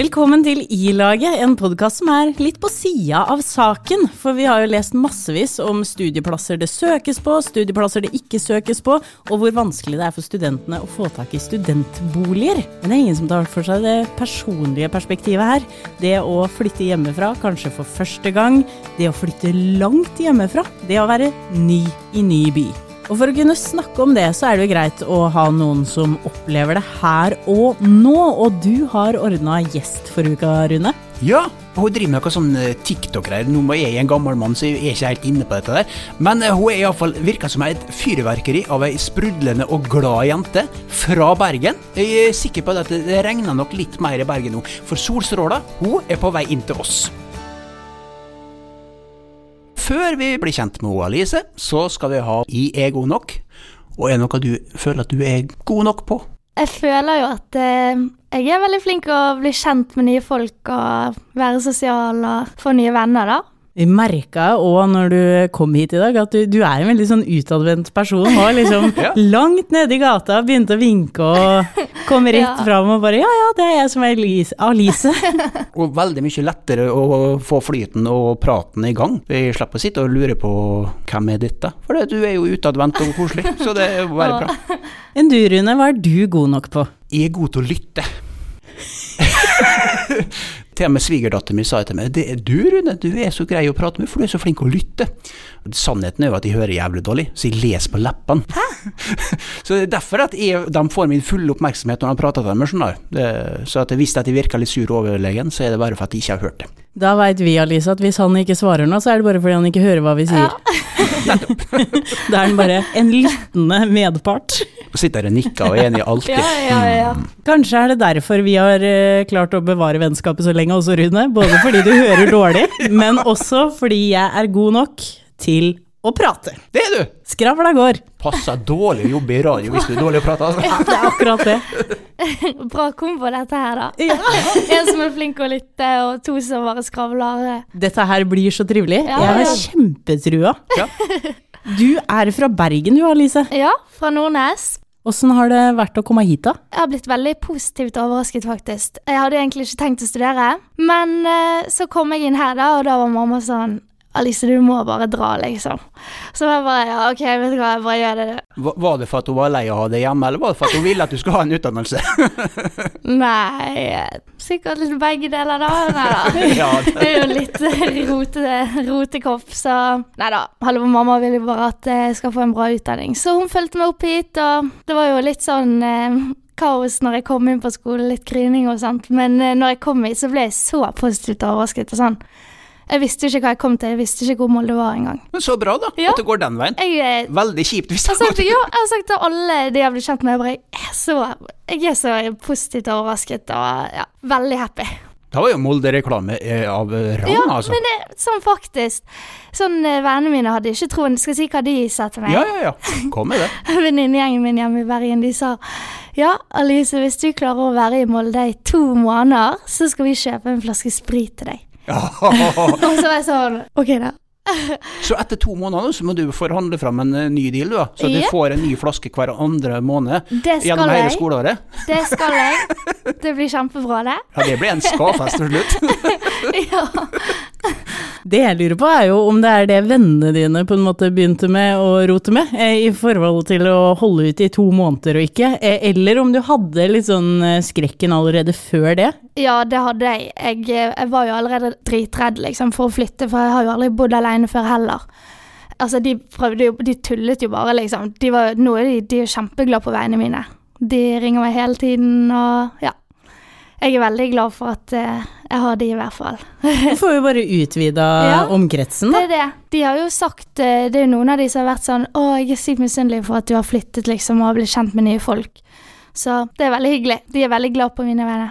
Velkommen til I-laget, en podkast som er litt på sida av saken. For vi har jo lest massevis om studieplasser det søkes på, studieplasser det ikke søkes på, og hvor vanskelig det er for studentene å få tak i studentboliger. Men det er ingen som tar for seg det personlige perspektivet her. Det å flytte hjemmefra, kanskje for første gang. Det å flytte langt hjemmefra. Det å være ny i ny by. Og for å kunne snakke om det, så er det jo greit å ha noen som opplever det her og nå. Og du har ordna gjest for uka, Rune. Ja, hun driver med noe sånn eh, TikTok-greier. Nå er jeg en gammel mann, så jeg er ikke helt inne på dette der. Men eh, hun er iallfall virka som et fyrverkeri av ei sprudlende og glad jente fra Bergen. Jeg er sikker på at det regner nok litt mer i Bergen nå, for solstråla hun er på vei inn til oss. Før vi blir kjent med Alice, så skal vi ha I er god nok. Og er det noe du føler at du er god nok på? Jeg føler jo at eh, jeg er veldig flink å bli kjent med nye folk og være sosial og få nye venner, da. Vi merka òg når du kom hit i dag, at du, du er en veldig sånn utadvendt person. Var liksom Ja. langt nede i gata, begynte å vinke og kom rett Ja. fram og bare Ja, ja, det er jeg som er Elise. Alice. Og veldig mye lettere å få flyten og praten i gang. Vi slipper å sitte og lure på hvem er dette, for det- du er jo utadvendt og koselig, så det er bare bra. Enn du, Rune, hva er du god nok på? Jeg er god til å lytte. Til og med svigerdatteren min sa til meg det er du Rune, du er så grei å prate med, for du er så flink å lytte. Sannheten er jo at de hører jævlig dårlig, så jeg leser på leppene. så det er derfor at jeg, de får min fulle oppmerksomhet når de prater til dem. Sånn Så at hvis at de virker litt sur og overlegen, så er det bare for at de ikke har hørt det. Da veit vi, Alisa, at hvis han ikke svarer nå, så er det bare fordi han ikke hører hva vi sier. da er han bare en lyttende medpart. Sitter og nikker og er enig i alt. Ja, ja, ja. Kanskje er det derfor vi har eh, klart å bevare vennskapet så lenge også, Rune. Både fordi du hører dårlig, men også fordi jeg er god nok til å prate. Det er du! Skravla går. Passer dårlig å jobbe i radio hvis du er dårlig å prate. Altså. Det er akkurat det. Bra kombo dette her, da. Ja. En som er flink å lytte, og to som bare skravler. Dette her blir så trivelig. Ja, Jeg har ja. kjempetrua. Ja. Du er fra Bergen du, Alice. Ja, fra Nordnes. Åssen har det vært å komme hit, da? Jeg har blitt veldig positivt overrasket, faktisk. Jeg hadde egentlig ikke tenkt å studere, men eh, så kom jeg inn her, da, og da var mamma sånn Alice, du må bare dra, liksom. Så jeg bare ja, ok, vet du hva, jeg bare gjør det. Var var det for at hun var lei av å ha deg hjemme, eller var det for at hun ville at du skulle ha en utdannelse? Nei, eh, sikkert litt begge deler, da. Nei da. ja, Jeg er jo litt rote, rotekopp, så Nei da. Hallo, mamma vil jo bare at jeg skal få en bra utdanning. Så hun fulgte meg opp hit, og det var jo litt sånn eh, kaos når jeg kom inn på skole, litt grining og sånt. Men eh, når jeg kom hit, så ble jeg så positivt overrasket. og sånn. Jeg visste ikke hva jeg kom til, jeg visste ikke hvor Molde var engang. Men så bra, da. Ja. At det går den veien. Jeg, eh, Veldig kjipt hvis det går den ja, jeg har sagt til alle de jeg blir kjent med, jeg er så, jeg er så positivt overrasket og ja, veldig happy. Da var jo Molde-reklame eh, av rang, Ja, altså. men det, sånn faktisk Sånn eh, Vennene mine hadde ikke troen. Skal jeg si hva de sa til meg? Ja, ja, ja. Kom med det. Venninnegjengen min hjemme i Bergen de sa ja, Alice, hvis du klarer å være i Molde i to måneder, så skal vi kjøpe en flaske sprit til deg. Og så var jeg sånn Ok, da. Så etter to måneder så må du forhandle fram en eh, ny deal, da. Så du får en ny flaske hver andre måned Det gjennom skal hele skoleåret. Det skal jeg. Det blir kjempebra, det. Ja, det blir en skafest til slutt. Ja. Det jeg lurer på er jo om det er det vennene dine på en måte begynte med å rote med, eh, i forhold til å holde ut i to måneder og ikke, eh, eller om du hadde litt sånn skrekken allerede før det. Ja, det hadde jeg. jeg. Jeg var jo allerede dritredd liksom, for å flytte, for jeg har jo aldri bodd alene før heller. Altså, de prøvde jo De tullet jo bare, liksom. De var, nå er de, de er kjempeglade på vegne mine. De ringer meg hele tiden, og ja. Jeg er veldig glad for at uh, jeg har de, i hvert fall. Du får jo bare utvida Ja. omkretsen, Det er det. De har jo sagt uh, Det er jo noen av de som har vært sånn Å, jeg er sykt misunnelig for at du har flyttet, liksom, og har blitt kjent med nye folk. Så det er veldig hyggelig. De er veldig glad på mine vegne.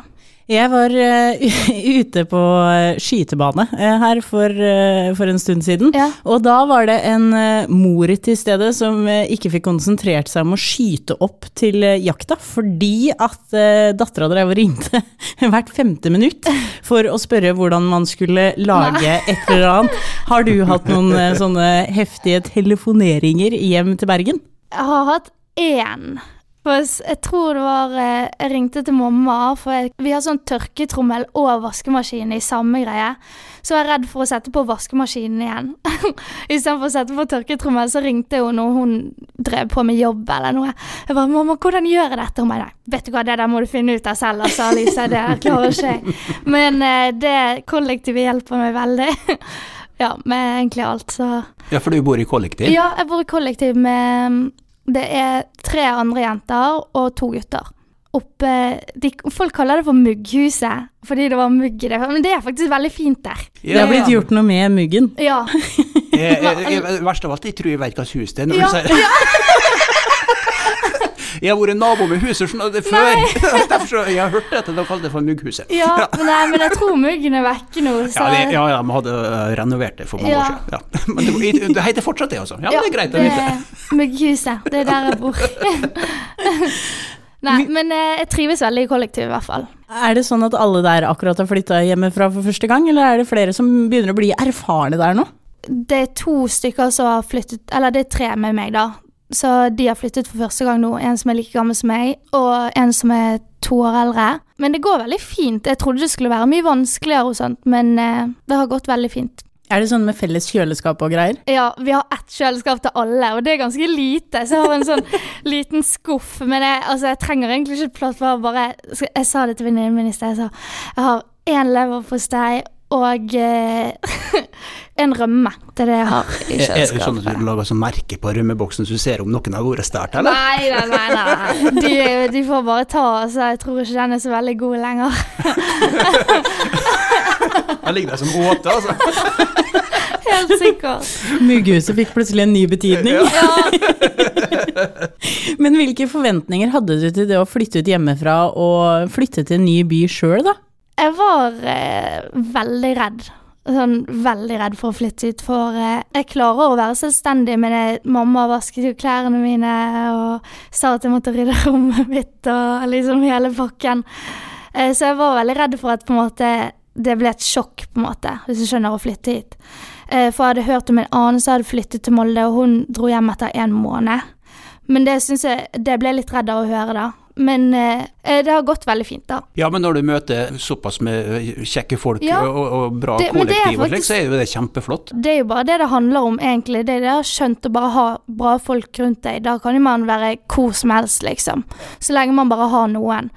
Jeg var uh, ute på eh, skytebane uh, her for, uh, for en stund siden. Ja. Og da var det en mor til stede som ikke fikk konsentrert seg om å skyte opp til jakta, fordi at uh, dattera drev og ringte hvert femte minutt for å spørre hvordan man skulle lage et eller annet. Har du hatt noen sånne heftige telefoneringer hjem til Bergen? Jeg har hatt én jeg, tror det var eh, Jeg ringte til mamma, for jeg, vi har sånn tørketrommel og vaskemaskin i samme greie. Så jeg var redd for å sette på vaskemaskinen igjen. Istedenfor å sette på tørketrommel, så ringte hun når hun drev på med jobb eller noe. Jeg bare 'Mamma, hvordan gjør jeg dette?' Hun bare 'Nei, vet du hva, det der må du finne ut av selv', altså, Alisa. Det klarer ikke jeg. Men eh, det kollektivet hjelper meg veldig. ja, med egentlig alt, så Ja, for du bor i kollektiv? ja, jeg bor i kollektiv med Det er tre andre jenter og to gutter. Oppe de, Folk kaller det for Mugghuset, fordi det var mugg i det. Men det er faktisk veldig fint der. Det har blitt gjort noe med muggen. Ja. Verst av alt, jeg tror jeg vet hvilket hus det er. Når Ja, du sier det. Jeg har vært nabo med huset sånn, det før. Derfor så, jeg har hørt at de kaller det for Mugghuset. ja men, nei, men jeg tror muggen er vekke nå, så Ja, det, ja, ja, de hadde eh, renovert det for mange Ja. år siden. Ja. Men det, det heter fortsatt det, altså. Ja, det er greit å det vite. er Mugghuset. Det er der jeg bor. Nei, men eh, jeg trives veldig i kollektiv, i hvert fall. Er det sånn at alle der akkurat har flytta hjemmefra for første gang, eller er det flere som begynner å bli erfarne der nå? Det er to stykker som har flyttet Eller det er tre med meg, da. Så de har flyttet for første gang nå. En som er like gammel som meg, og en som er to år eldre. Men det går veldig fint. Jeg trodde det skulle være mye vanskeligere og sånt, men eh, det har gått veldig fint. Er det sånn med felles kjøleskap og greier? Ja, vi har ett kjøleskap til alle, og det er ganske lite. Så jeg har en sånn liten skuff. Men jeg, altså, jeg trenger egentlig ikke plass for å bare Jeg sa det til venninnen min i sted. Jeg sa jeg har én leverpostei og eh, en rømme. Det er det jeg har i kjøleskapet. er det sånn at du lager sånn merke på rømmeboksen så du ser om noen har vært stært, eller? Nei, nei, nei. nei. De, de får bare ta, så jeg tror ikke den er så veldig god lenger. Den ligger der som åte, altså. Helt sikkert. Mugghuset fikk plutselig en ny betydning. Ja. Men hvilke forventninger hadde du til det å flytte ut hjemmefra og flytte til en ny by sjøl, da? Jeg var eh, veldig redd. Sånn veldig redd for å flytte ut, for eh, jeg klarer å være selvstendig, men jeg, mamma vasket jo klærne mine og sa at jeg måtte rydde rommet mitt og liksom hele pakken. Eh, så jeg var veldig redd for at på en måte det ble et sjokk, på en måte, hvis du skjønner, å flytte hit. Eh, for jeg hadde hørt om en annen som hadde flyttet til Molde, og hun dro hjem etter en måned. Men det jeg Det ble jeg litt redd av å høre, da. Men eh, eh, det har gått veldig fint, da. Ja, men når du møter såpass med eh, kjekke folk Ja. og, og bra Det- kollektiv og slik, så er jo det kjempeflott. Det er jo bare det det handler om, egentlig. Det er det har skjønt, å bare ha bra folk rundt deg. Da kan jo man være hvor som helst, liksom. Så lenge man bare har noen.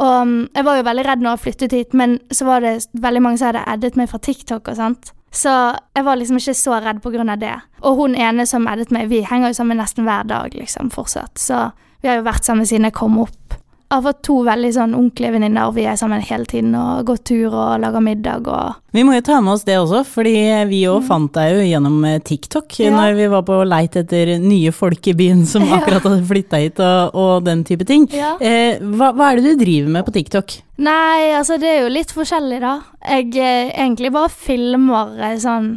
Og um, jeg var jo veldig redd når jeg flyttet hit, men så var det veldig mange som hadde addet meg fra TikTok og sånt. Så jeg var liksom ikke så redd av det. Og hun ene som addet meg, vi henger jo sammen nesten hver dag, liksom, fortsatt. Så vi har jo vært sammen siden jeg kom opp. Har fått to veldig sånn ordentlige venninner, og vi er sammen hele tiden og går tur og lager middag og Vi må jo ta med oss det også, fordi vi òg fant deg jo gjennom eh, TikTok Ja. når vi var på leit etter nye folk i byen som akkurat hadde flytta hit og, og den type ting. Ja. Eh, hva, hva er det du driver med på TikTok? Nei, altså det er jo litt forskjellig, da. Jeg eh, egentlig bare filmer eh, sånn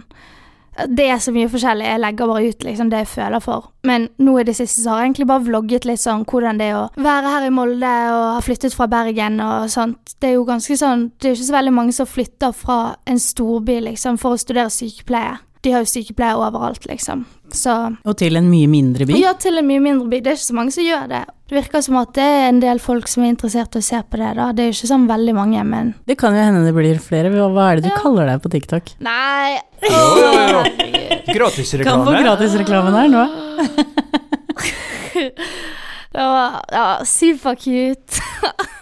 Det er så mye forskjellig. Jeg legger bare ut liksom det jeg føler for. Men nå i det siste så har jeg egentlig bare vlogget litt sånn hvordan det er å være her i Molde og ha flyttet fra Bergen og sånt. Det er jo ganske sånn Det er jo ikke så veldig mange som flytter fra en storby liksom for å studere sykepleie. De har jo sykepleiere overalt, liksom. Så Og til en mye mindre by? ja, til en mye mindre by. Det er ikke så mange som gjør det. Det virker som at det er en del folk som er interessert i å se på det, da. Det er jo ikke sånn veldig mange, men Det kan jo hende det blir flere. Hva er det du Ja. kaller deg på TikTok? Nei oh, jo, jo. herregud. Gratisreklame. Kan få gratisreklamen her nå. Det var, var supercute.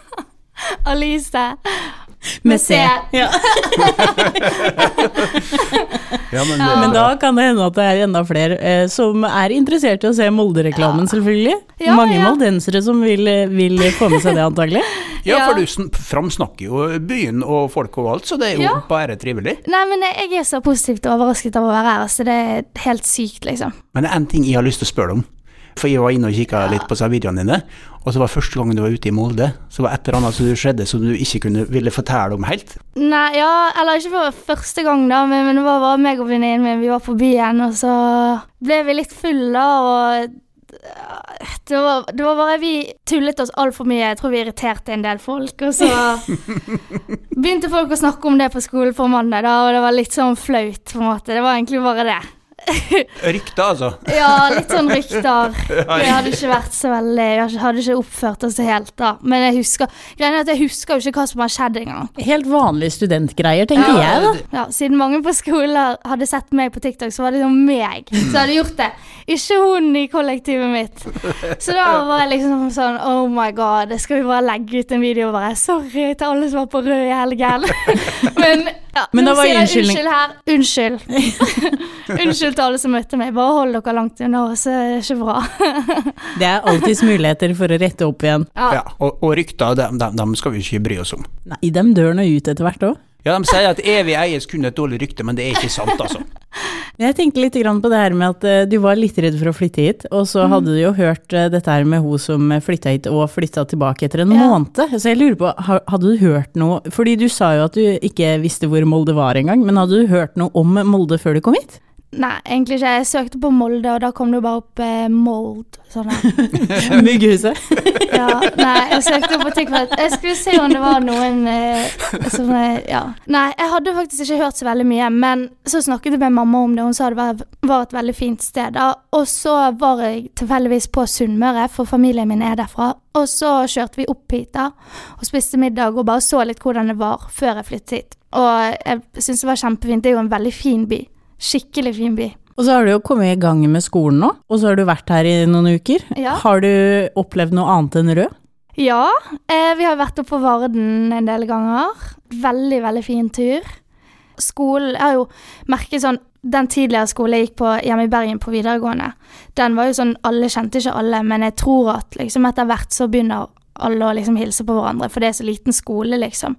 Alice. Med C. Ja. Ja, men, Ja. Men da kan det hende at det er enda flere eh, som er interessert i å se Molde-reklamen, selvfølgelig. Ja, Mange ja. moldensere som vil, vil få med seg det, antagelig. ja, for du sn- framsnakker jo byen og folk og alt, så det er jo Ja. bare trivelig. Nei, men jeg er så positivt overrasket av å være her, så det er helt sykt, liksom. Men det er en ting jeg har lyst til å spørre deg om. For jeg var inne og kikka litt på videoene dine, og så var første gangen du var ute i Molde, så var et eller annet som skjedde som du ikke kunne ville fortelle om helt. Nei, ja, eller ikke for første gang, da, men, men det var bare meg og venninnen min. Vi var på byen, og så ble vi litt fulle, og det var, det var bare Vi tullet oss altfor mye. Jeg tror vi irriterte en del folk. Og så begynte folk å snakke om det på skolen på mandag, da, og det var litt sånn flaut, på en måte. Det var egentlig bare det. Rykter, altså. Ja, litt sånn rykter. Vi hadde ikke vært så veldig Vi hadde ikke oppført oss helt da. Men jeg husker Greia er at jeg husker jo ikke hva som har skjedd engang. Helt vanlige studentgreier, tenker Ja, jeg da. Ja, siden mange på skolen hadde sett meg på TikTok, så var det liksom meg som hadde gjort det. Ikke hun i kollektivet mitt. Så da var jeg liksom sånn Oh my god, skal vi bare legge ut en video og bare Sorry til alle som var på rød i helgen. Men, ja, Men nå da var sier jeg Unnskyld her. Unnskyld. Unnskyld til alle som møtte meg. Bare hold dere langt unna, er det ikke bra. Det er alltids muligheter for å rette opp igjen. Ja. Ja, og, og rykter, dem, dem, dem skal vi ikke bry oss om. Nei, dem dør nå ut etter hvert òg. Ja, De sier at evig eies kun et dårlig rykte, men det er ikke sant, altså. Jeg tenkte litt på det her med at eh, du var litt redd for å flytte hit, og så hadde du jo hørt eh, dette her med hun som flytta hit og flytta tilbake etter en Ja. måned. Så jeg lurer på, hadde du hørt noe Fordi du sa jo at du ikke visste hvor Molde var engang, men hadde du hørt noe om Molde før du kom hit? Nei, egentlig ikke. Jeg søkte på Molde, og da kom det jo bare opp eh, mold. Sånn. Mygghuset? Ja, nei, jeg søkte på TikTok. Jeg skulle se om det var noen eh, som eh, Ja. Nei, jeg hadde faktisk ikke hørt så veldig mye, men så snakket jeg med mamma om det, og hun sa det var, var et veldig fint sted. Da. Og så var jeg tilfeldigvis på Sunnmøre, for familien min er derfra. Og så kjørte vi opp hit da, og spiste middag og bare så litt hvordan det var før jeg flyttet hit. Og jeg syns det var kjempefint. Det er jo en veldig fin by. Skikkelig fin by. Og så har du jo kommet i gang med skolen nå, og så har du vært her i noen uker. Ja. Har du opplevd noe annet enn rød? Ja, eh, vi har vært oppe på Varden en del ganger. Veldig, veldig fin tur. Skolen Jeg har jo merket sånn Den tidligere skolen jeg gikk på hjemme i Bergen på videregående, den var jo sånn Alle kjente ikke alle, men jeg tror at liksom etter hvert så begynner alle å liksom hilse på hverandre, for det er så liten skole, liksom.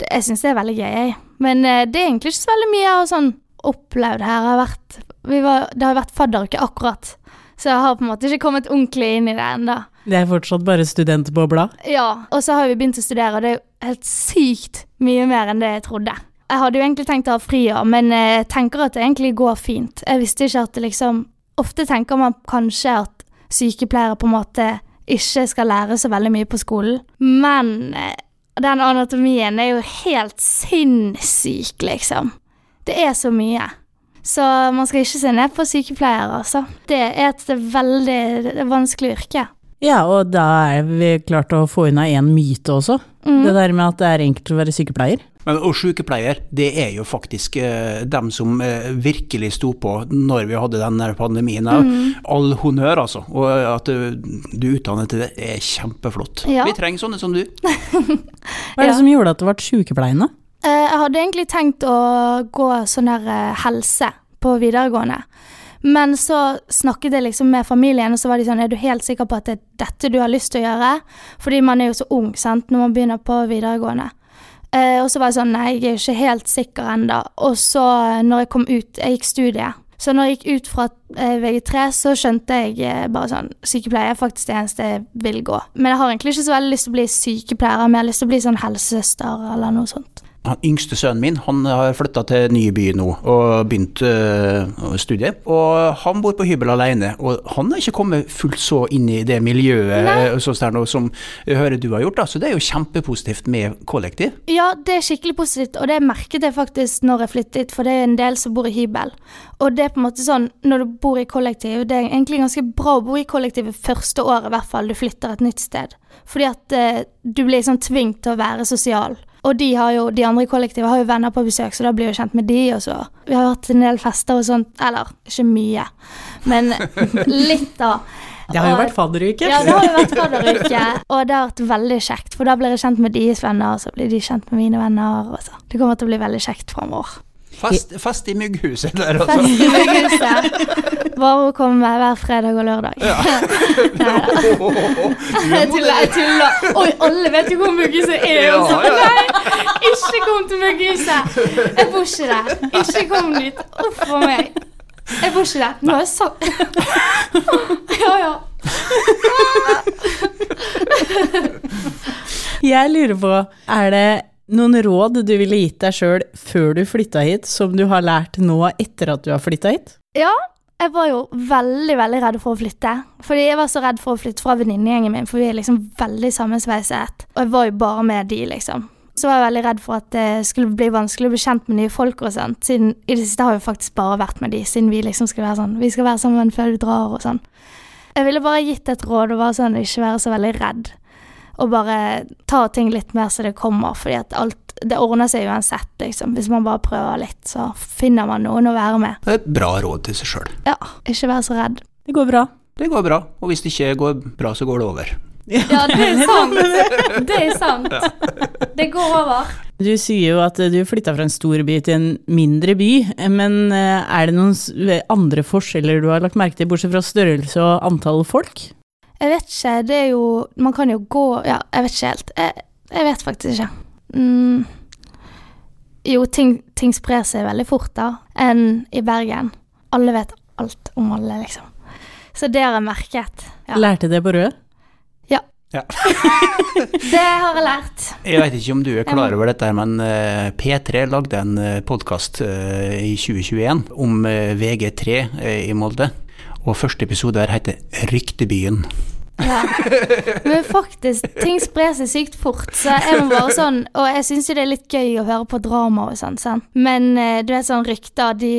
Jeg syns det er veldig gøy, jeg. Men eh, det er egentlig ikke så veldig mye av sånn opplevd her. Har vært, vi var, det har vært fadderuke akkurat, så jeg har på en måte ikke kommet ordentlig inn i det ennå. Det er fortsatt bare studentbobla. Ja, og så har vi begynt å studere, og det er jo helt sykt mye mer enn det jeg trodde. Jeg hadde jo egentlig tenkt å ha fri i men jeg tenker at det egentlig går fint. Jeg visste ikke at det liksom Ofte tenker man kanskje at sykepleiere på en måte ikke skal lære så veldig mye på skolen, men eh, den anatomien er jo helt sinnssyk, liksom. Det er så mye. Så man skal ikke se ned på sykepleiere, altså. Det er et veldig vanskelig yrke. Ja, og da er vi klart å få unna én myte også. Mm. Det der med at det er enkelt å være sykepleier. Men, og sykepleier, det er jo faktisk eh, dem som eh, virkelig sto på når vi hadde denne pandemien. Mm. All honnør, altså. Og at eh, du utdannet til det, er kjempeflott. Ja. Vi trenger sånne som du. Hva er det Ja. som gjorde at det ble sykepleiende? Eh, Jeg hadde egentlig tenkt å gå sånn her eh, helse på videregående. Men så snakket jeg liksom med familien, og så var de sånn Er du helt sikker på at det er dette du har lyst til å gjøre? Fordi man er jo så ung, sant, når man begynner på videregående. Eh, og så var jeg sånn Nei, jeg er jo ikke helt sikker ennå. Og så, eh, når jeg kom ut Jeg gikk studiet. Så når jeg gikk ut fra eh, VG3, så skjønte jeg eh, bare sånn Sykepleier er faktisk det eneste jeg vil gå. Men jeg har egentlig ikke så veldig lyst til å bli sykepleier, men jeg har lyst til å bli sånn helsesøster eller noe sånt. Han yngste sønnen min han har flytta til ny by nå og begynt uh, studiet. Og han bor på hybel alene, og han har ikke kommet fullt så inn i det miljøet Nei. som jeg hører du har gjort. Da. Så det er jo kjempepositivt med kollektiv. Ja, det er skikkelig positivt, og det merket jeg faktisk når jeg flyttet, for det er en del som bor i hybel. Og det er på en måte sånn, når du bor i kollektiv, det er egentlig ganske bra å bo i kollektivet første året, i hvert fall du flytter et nytt sted. Fordi at eh, du blir liksom tvunget til å være sosial. Og de, har jo, de andre i kollektivet har jo venner på besøk, så da blir jeg kjent med de, og så Vi har hatt en del fester og sånt, eller ikke mye, men litt da. Det har jo vært fadderuke. ja, det har jo vært fadderuke, og det har vært veldig kjekt. For da blir jeg kjent med deres venner, og så blir de kjent med mine venner. Og så. Det kommer til å bli veldig kjekt framover. Fest, fast, i mygghuset der, altså. Fast i Mygghuset. Bare å komme hver fredag og lørdag. Ja. Jeg tuller, jeg tuller. Oi, alle vet jo hvor Mygghuset er. Ja, ja. Nei, ikke kom til Mygghuset. Jeg bor ikke der. Ikke kom dit. Uff a meg. Jeg bor ikke der. Nå har jeg sagt Ja, ja. Jeg lurer på, er det noen råd du ville gitt deg sjøl før du flytta hit, som du har lært nå etter at du har flytta hit? Ja, jeg var jo veldig, veldig redd for å flytte. Fordi jeg var så redd for å flytte fra venninnegjengen min, for vi er liksom veldig sammensveiset. Og jeg var jo bare med de, liksom. så var jeg veldig redd for at det skulle bli vanskelig å bli kjent med nye folk og sånt. Siden i det siste har jeg faktisk bare vært med de, siden vi liksom skulle være sånn Vi skal være sammen før du drar og sånn. Jeg ville bare gitt et råd og var sånn ikke være så veldig redd. Og bare ta ting litt mer så det kommer, fordi at alt Det ordner seg uansett, liksom. Hvis man bare prøver litt, så finner man noen å være med. Det er et bra råd til seg sjøl. Ja, ikke være så redd. Det går bra. Det går bra, og hvis det ikke går bra, så går det over. Ja, det er sant. Det er sant. Det går over. Du sier jo at du flytta fra en stor by til en mindre by, men eh, er det noen andre forskjeller du har lagt merke til, bortsett fra størrelse og antall folk? Jeg vet ikke, det er jo Man kan jo gå Ja, jeg vet ikke helt. Jeg, jeg vet faktisk ikke. Mm. Jo, ting, ting sprer seg veldig fort da, enn i Bergen. Alle vet alt om alle, liksom. Så det har jeg merket. Ja. Lærte det på Rød? Det har jeg lært. Jeg vet ikke om du er klar over dette, men eh, P3 lagde en podkast i 2021 om eh, VG3 eh, i Molde. Og første episode her heter Ryktebyen. Ja. Men faktisk, ting sprer seg sykt fort, så jeg må bare sånn Og jeg syns jo det er litt gøy å høre på drama og sånn, sant. Men eh, du vet sånn rykter, de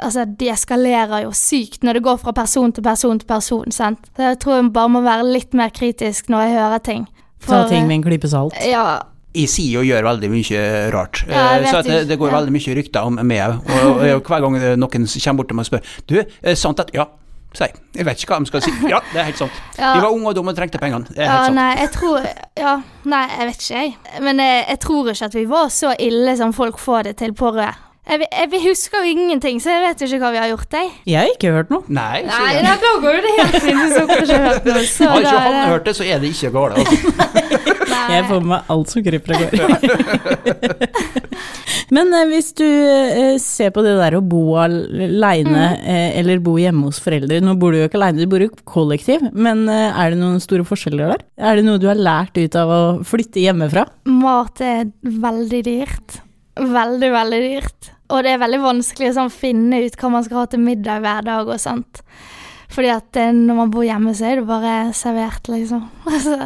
Altså, de eskalerer jo sykt når det går fra person til person til person, sant. Så jeg tror jeg bare må være litt mer kritisk når jeg hører ting. Ta ting eh, med en klype salt? Ja. Jeg sier og gjør veldig mye rart. Ja, Eh, så at det, det går Ja. veldig mye rykter om meg òg. Og, og, og hver gang noen kommer bort til meg og spør Du, er det sant at Ja, sier jeg. Vet ikke hva de skal si. Ja, det er helt sant. Ja. De var unge og dumme og trengte pengene. Det er Ja, helt sant. nei, jeg tror Ja, nei, jeg vet ikke, jeg. Men jeg, jeg tror ikke at vi var så ille som folk får det til på Rød. Jeg, jeg, husker jo ingenting, så jeg vet jo ikke hva vi har gjort, jeg. Jeg har ikke hørt noe. Nei, Nei, da, går jo det helt fint hvis dere ikke har hørt noe. Så Har ikke da han det- hørt det, så er det ikke galt. Altså. Nei. Jeg får med meg alt som kryper og går. Men eh, hvis du eh, ser på det der å bo aleine eh, eller bo hjemme hos foreldre Nå bor du jo ikke aleine, du bor jo kollektiv, men eh, er det noen store forskjeller der? Er det noe du har lært ut av å flytte hjemmefra? Mat er veldig dyrt. Veldig, veldig dyrt. Og det er veldig vanskelig å sånn, finne ut hva man skal ha til middag hver dag og sånt. Fordi at eh, når man bor hjemme, så er det bare servert, liksom. Altså,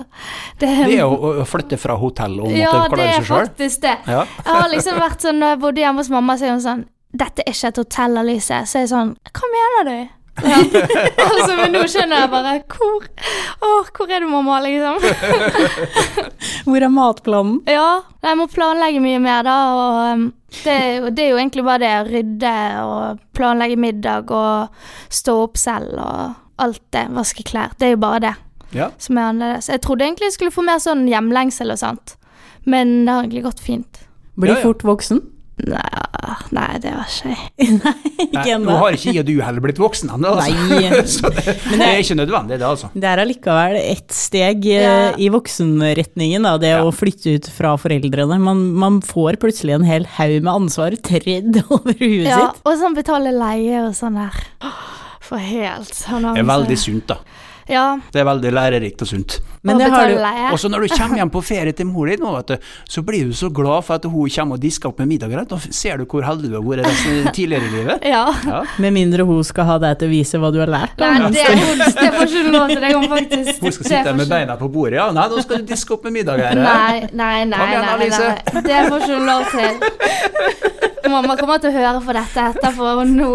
det, Det er å, flytte fra hotell og måtte Ja, det klare er seg sjøl. faktisk det. Ja. Jeg har liksom vært sånn, når jeg bodde hjemme hos mamma, så er hun sånn Dette er ikke et hotell, Alice. Så er jeg sånn Hva mener du? Ja. altså, men nå skjønner jeg bare Hvor Å, hvor er du, mamma? Liksom. Hvor er matplanen? Ja, jeg må planlegge mye mer, da. Og um, det, det er jo egentlig bare det å rydde og planlegge middag og stå opp selv og alt det. Vaske klær. Det er jo bare det Ja. som er annerledes. Jeg trodde egentlig jeg skulle få mer sånn hjemlengsel og sånt, men det har egentlig gått fint. Blir Ja, ja. fort voksen? Nei, nei det var ikke jeg. Ikke ennå. nå har ikke jeg og du heller blitt voksen ennå, altså. Nei. Så det, det er ikke nødvendig, det, altså. Det er allikevel ett steg eh, Ja. i voksenretningen, da, det Ja. å flytte ut fra foreldrene. Man, man får plutselig en hel haug med ansvar tredd over huet Ja, sitt. og sånn betale leie og sånn der. For helt sånn Det er veldig sunt, da. Ja, Det er veldig lærerikt og sunt. Men det har du. Og så når du kommer hjem på ferie til mor di nå, vet du, så blir du så glad for at hun kommer og disker opp med middager. Da ser du hvor heldig du har vært tidligere i livet. Ja. Ja. Med mindre hun skal ha deg til å vise hva du har lært. Da. Nei, det, det får ikke lov til. deg om, faktisk Hun skal sitte med beina på bordet. Ja, nei, nå skal du diske opp med middager. her. Nei, nei, nei. Nei, nei, nei. Det får ikke lov til. Mamma kommer til å høre på dette etterpå, og nå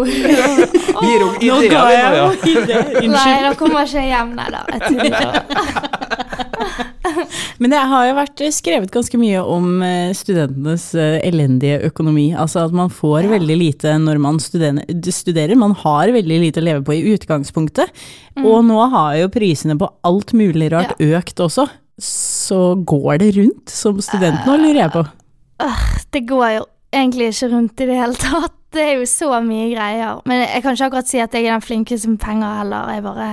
Gir hun ideer, ja. Nei, da kommer ikke jeg hjem. Nei da. Jeg tuller. Men det har jo vært skrevet ganske mye om eh, studentenes eh, elendige økonomi. Altså at man får veldig lite når man studerer. Man har veldig lite å leve på i utgangspunktet. Og nå har jo prisene på alt mulig rart økt også. Så går det rundt som student nå, lurer jeg på. Det går jo egentlig ikke rundt i det hele tatt. Det er jo så mye greier. Men jeg kan ikke akkurat si at jeg er den flinkeste med penger heller. Jeg bare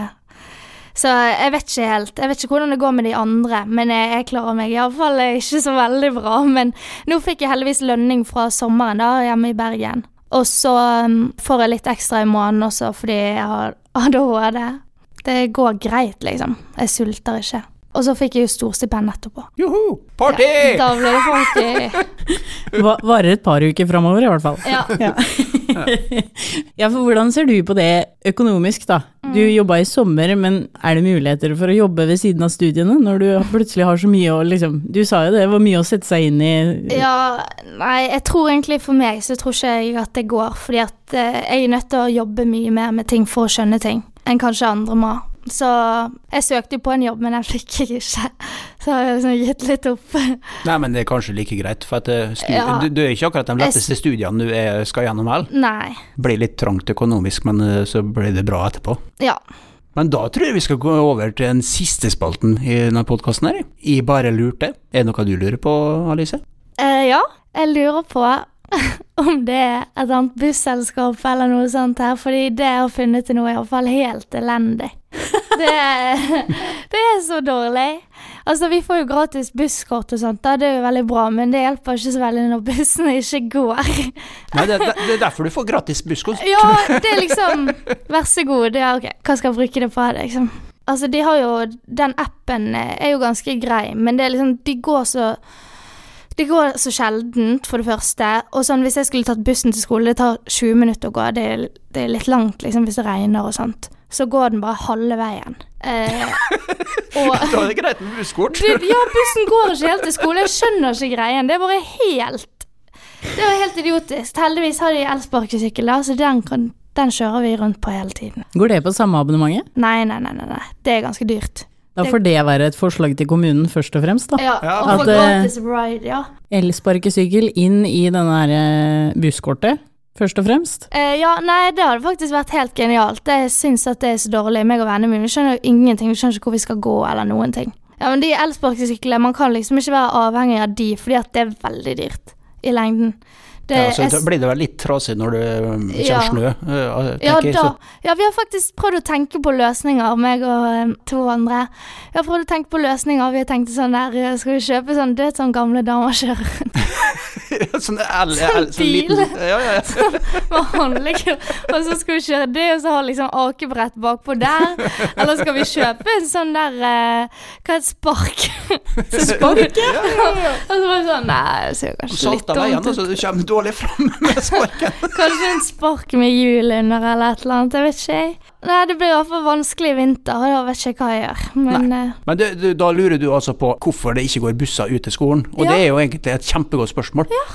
Så jeg vet ikke helt. Jeg vet ikke hvordan det går med de andre, men jeg, jeg klarer meg iallfall ikke så veldig bra. Men nå fikk jeg heldigvis lønning fra sommeren da, hjemme i Bergen. Og så um, får jeg litt ekstra i måneden også fordi jeg har ADHD. Det går greit, liksom. Jeg sulter ikke. Og så fikk jeg jo storstipend etterpå. Joho! Party! Da ble det party. Va varer et par uker framover, i hvert fall. Ja. Ja. ja, for hvordan ser du på det økonomisk, da? Du jobba i sommer, men er det muligheter for å jobbe ved siden av studiene, når du plutselig har så mye å liksom Du sa jo det var mye å sette seg inn i. Ja, nei, jeg tror egentlig for meg så tror ikke jeg at det går, fordi at eh, jeg er nødt til å jobbe mye mer med ting for å skjønne ting, enn kanskje andre må. Så jeg søkte jo på en jobb, men den fikk jeg ikke. Så har jeg liksom gitt litt opp. Nei, men det er kanskje like greit, for eh, Ja. du, du er ikke akkurat de letteste studiene du er, skal gjennom vel. Nei. Blir litt trangt økonomisk, men eh, så blir det bra etterpå. Ja. Men da tror jeg vi skal gå over til den siste spalten i denne podkasten her. I bare lurte. Er det noe du lurer på, Alice? Eh, ja, jeg lurer på om det er et annet busselskap eller noe sånt her, fordi det jeg har funnet til nå er iallfall helt elendig. Det det er så dårlig. Altså, vi får jo gratis busskort og sånt, da, det er jo veldig bra, men det hjelper ikke så veldig når bussene ikke går. Nei, det, det, det er derfor du får gratis busskort. Ja, det er liksom Vær så god. Ja, ok, hva skal jeg bruke det på? Liksom? Altså, de har jo Den appen er jo ganske grei, men det er liksom De går så det går så sjeldent, for det første. Og sånn, hvis jeg skulle tatt bussen til skole, det tar 20 minutter å gå. Det er, det er litt langt liksom, hvis det regner og sånt. Så går den bare halve veien. Eh, og Da er det greit med busskort. ja, bussen går ikke helt til skole. Jeg skjønner ikke greien. Det er bare helt Det var helt idiotisk. Heldigvis har de elsparkesykkel, da, så den, kan, den kjører vi rundt på hele tiden. Går det på samme abonnementet? Nei, nei, nei, nei, nei. det er ganske dyrt. Da får det være et forslag til kommunen først og fremst, da. Ja, Ja. Og At, få eh, gratis ride, ja. Elsparkesykkel inn i denne her eh, busskortet, først og fremst. Eh, ja, nei, det hadde faktisk vært helt genialt. Jeg syns at det er så dårlig, meg og vennene mine. Vi skjønner jo ingenting, vi skjønner ikke hvor vi skal gå eller noen ting. Ja, men de elsparkesyklene, man kan liksom ikke være avhengig av de, fordi at det er veldig dyrt i lengden. Det Ja, så er blir det vel litt trasig når det kommer Ja. snø. uh, Ja, da. så- Ja, vi har faktisk prøvd å tenke på løsninger, meg og eh, to andre. Vi har prøvd å tenke på løsninger. Vi har tenkt sånn der eh, Skal vi kjøpe sånn Død som sånn gamle damer kjører sånn L, L, sånn bil. liten ja, ja, ja. med håndlegger, og så skal vi kjøre det, og så har liksom akebrett bakpå der. Eller skal vi kjøpe en sånn der uh, Hva er et spark? Så spark, ja. Og så bare sånn Nei, det ser kanskje litt dumt ut. så du kommer dårlig fram med sparken. Kanskje en spark med hjul under eller et eller annet. Jeg vet ikke. jeg. Nei, det blir i hvert fall vanskelig i vinter, og da vet jeg ikke hva jeg gjør. Men eh, Men det, det, da lurer du altså på hvorfor det ikke går busser ut til skolen, og Ja. det er jo egentlig et kjempegodt spørsmål. Ja.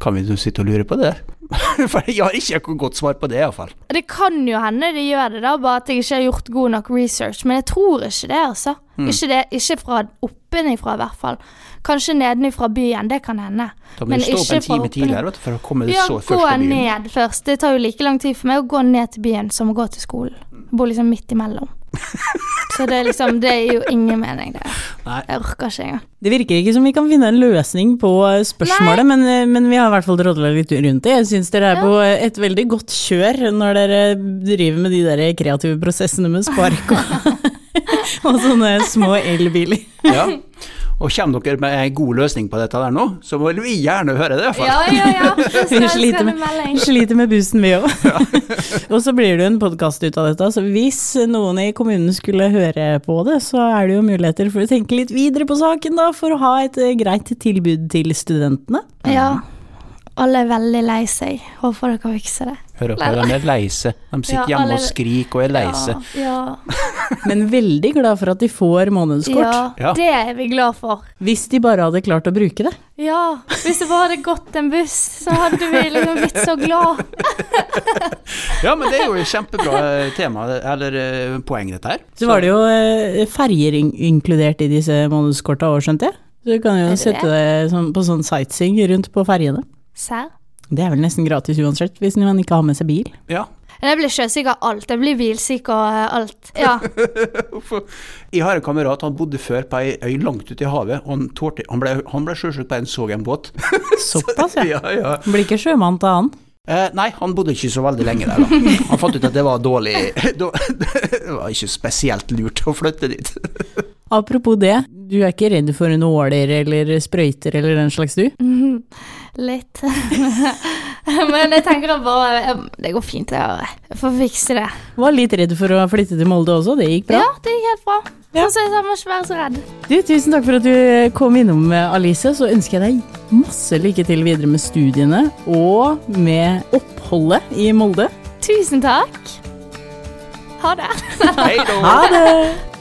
Kan vi sitte og lure på det? For jeg har ikke noe godt svar på det, iallfall. det kan jo hende de gjør det, da, bare at jeg ikke har gjort god nok research. Men jeg tror ikke det, altså. Mm. Ikke, det, ikke fra oppenifra, i hvert fall. Kanskje nedenifra byen, det kan hende. Da må Men du stå opp en time tidligere vet du, for å komme Ja, så først til byen. Ja, gå ned først. Det tar jo like lang tid for meg å gå ned til byen som å gå til skolen. Jeg bor liksom midt imellom. Så det er liksom Det er jo ingen mening, det. Nei. Jeg orker ikke engang. Det virker ikke som vi kan finne en løsning på eh, spørsmålet, men, eh, men vi har i hvert fall drodla litt rundt det. Jeg syns dere er Ja. på et veldig godt kjør når dere driver med de der kreative prosessene med spark og, og sånne små elbiler. Ja. Og kommer dere med en god løsning på dette der nå, så vil vi gjerne høre det, iallfall. Ja, ja, ja. Det Vi sliter med- med. Sliter med bussen, vi òg. og så blir det jo en podkast ut av dette, så hvis noen i kommunen skulle høre på det, så er det jo muligheter for å tenke litt videre på saken, da, for å ha et eh, greit tilbud til studentene. Ja. Alle er veldig lei seg. Håper dere fikser det. Hører dere, de er leise. De sitter Ja, hjemme og skriker og er leise. Ja, Ja, Men veldig glad for at de får månedskort. ja, Ja. det er vi glad for. Hvis de bare hadde klart å bruke det. Ja, hvis det bare hadde gått en buss, så hadde vi liksom blitt så glad. Ja, men det er jo et kjempebra eh, tema, eller eh, poeng, dette her. Så var det jo eh, ferjer inkludert i disse månedskorta òg, skjønte jeg. Så du kan jo det sette det sånn, på sånn sightseeing rundt på ferjene. Serr? Det er vel nesten gratis uansett, hvis man ikke har med seg bil. Ja. Jeg blir sjøsyk av alt. Jeg blir bilsyk og eh, alt. Ja. Jeg har en kamerat, han bodde før på ei øy langt ute i havet, og han, tålte, han ble, han ble sjøsyk på en så en båt. Såpass, ja. ja, ja. Blir ikke sjømann til han. Eh, nei, han bodde ikke så veldig lenge der, da. Han fant ut at det var dårlig Det var ikke spesielt lurt å flytte dit. Apropos det, du er ikke redd for nåler eller sprøyter eller den slags du? Mhm. Litt. Men jeg tenker at bare eh, Det går fint, jeg jeg får fikse det. Var litt redd for å flytte til Molde også, det gikk bra. Ja, det gikk helt bra. Ja. Så jeg må ikke være så redd. Du, tusen takk for at du kom innom, Alice. Så ønsker jeg deg masse lykke til videre med studiene og med oppholdet i Molde. Tusen takk. Ha det. Hei da! Ha det!